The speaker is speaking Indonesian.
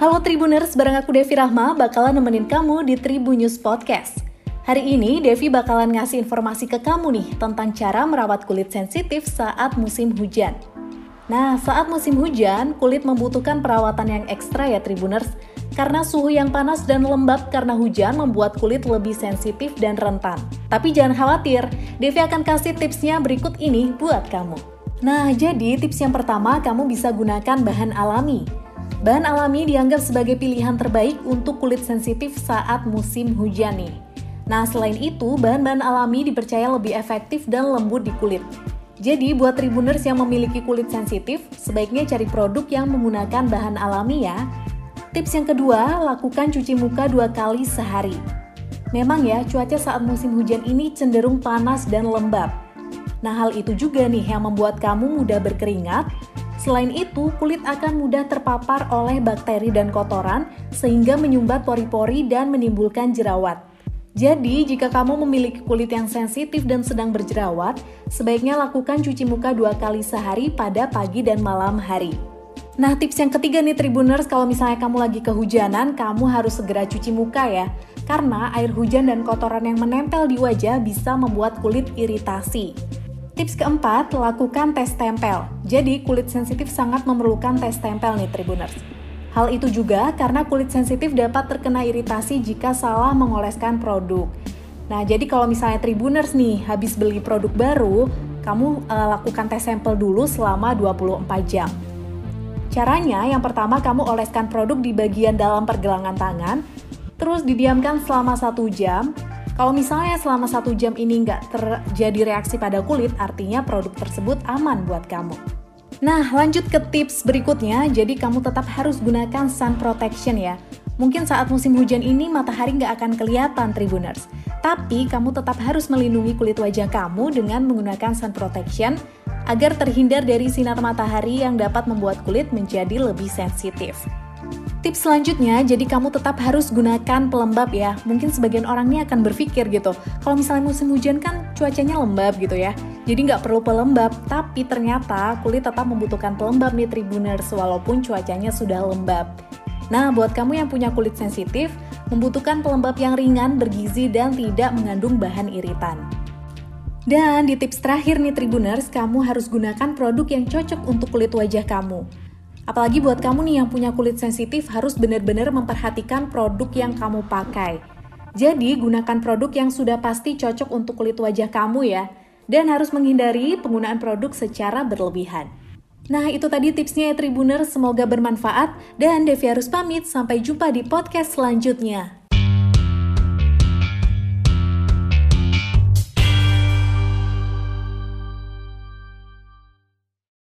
Halo Tribuners, bareng aku Devi Rahma bakalan nemenin kamu di Tribunnews Podcast. Hari ini Devi bakalan ngasih informasi ke kamu nih tentang cara merawat kulit sensitif saat musim hujan. Nah, saat musim hujan, kulit membutuhkan perawatan yang ekstra ya Tribuners, karena suhu yang panas dan lembab karena hujan membuat kulit lebih sensitif dan rentan. Tapi jangan khawatir, Devi akan kasih tipsnya berikut ini buat kamu. Nah, jadi tips yang pertama kamu bisa gunakan bahan alami. Bahan alami dianggap sebagai pilihan terbaik untuk kulit sensitif saat musim hujan nih. Nah, selain itu, bahan-bahan alami dipercaya lebih efektif dan lembut di kulit. Jadi, buat tribuners yang memiliki kulit sensitif, sebaiknya cari produk yang menggunakan bahan alami ya. Tips yang kedua, lakukan cuci muka dua kali sehari. Memang ya, cuaca saat musim hujan ini cenderung panas dan lembab. Nah, hal itu juga nih yang membuat kamu mudah berkeringat, Selain itu, kulit akan mudah terpapar oleh bakteri dan kotoran sehingga menyumbat pori-pori dan menimbulkan jerawat. Jadi, jika kamu memiliki kulit yang sensitif dan sedang berjerawat, sebaiknya lakukan cuci muka dua kali sehari pada pagi dan malam hari. Nah, tips yang ketiga nih Tribuners, kalau misalnya kamu lagi kehujanan, kamu harus segera cuci muka ya. Karena air hujan dan kotoran yang menempel di wajah bisa membuat kulit iritasi. Tips keempat, lakukan tes tempel. Jadi, kulit sensitif sangat memerlukan tes tempel nih Tribuners. Hal itu juga karena kulit sensitif dapat terkena iritasi jika salah mengoleskan produk. Nah, jadi kalau misalnya Tribuners nih habis beli produk baru, kamu uh, lakukan tes sampel dulu selama 24 jam. Caranya, yang pertama kamu oleskan produk di bagian dalam pergelangan tangan, terus didiamkan selama satu jam, kalau misalnya selama satu jam ini nggak terjadi reaksi pada kulit, artinya produk tersebut aman buat kamu. Nah, lanjut ke tips berikutnya. Jadi kamu tetap harus gunakan sun protection ya. Mungkin saat musim hujan ini matahari nggak akan kelihatan Tribuners. Tapi kamu tetap harus melindungi kulit wajah kamu dengan menggunakan sun protection agar terhindar dari sinar matahari yang dapat membuat kulit menjadi lebih sensitif. Tips selanjutnya, jadi kamu tetap harus gunakan pelembab ya. Mungkin sebagian orang ini akan berpikir gitu, kalau misalnya musim hujan kan cuacanya lembab gitu ya. Jadi nggak perlu pelembab, tapi ternyata kulit tetap membutuhkan pelembab nih Tribuners walaupun cuacanya sudah lembab. Nah, buat kamu yang punya kulit sensitif, membutuhkan pelembab yang ringan, bergizi, dan tidak mengandung bahan iritan. Dan di tips terakhir nih Tribuners, kamu harus gunakan produk yang cocok untuk kulit wajah kamu. Apalagi buat kamu nih yang punya kulit sensitif harus benar-benar memperhatikan produk yang kamu pakai. Jadi, gunakan produk yang sudah pasti cocok untuk kulit wajah kamu ya. Dan harus menghindari penggunaan produk secara berlebihan. Nah, itu tadi tipsnya ya Tribuner, semoga bermanfaat. Dan Devi harus pamit, sampai jumpa di podcast selanjutnya.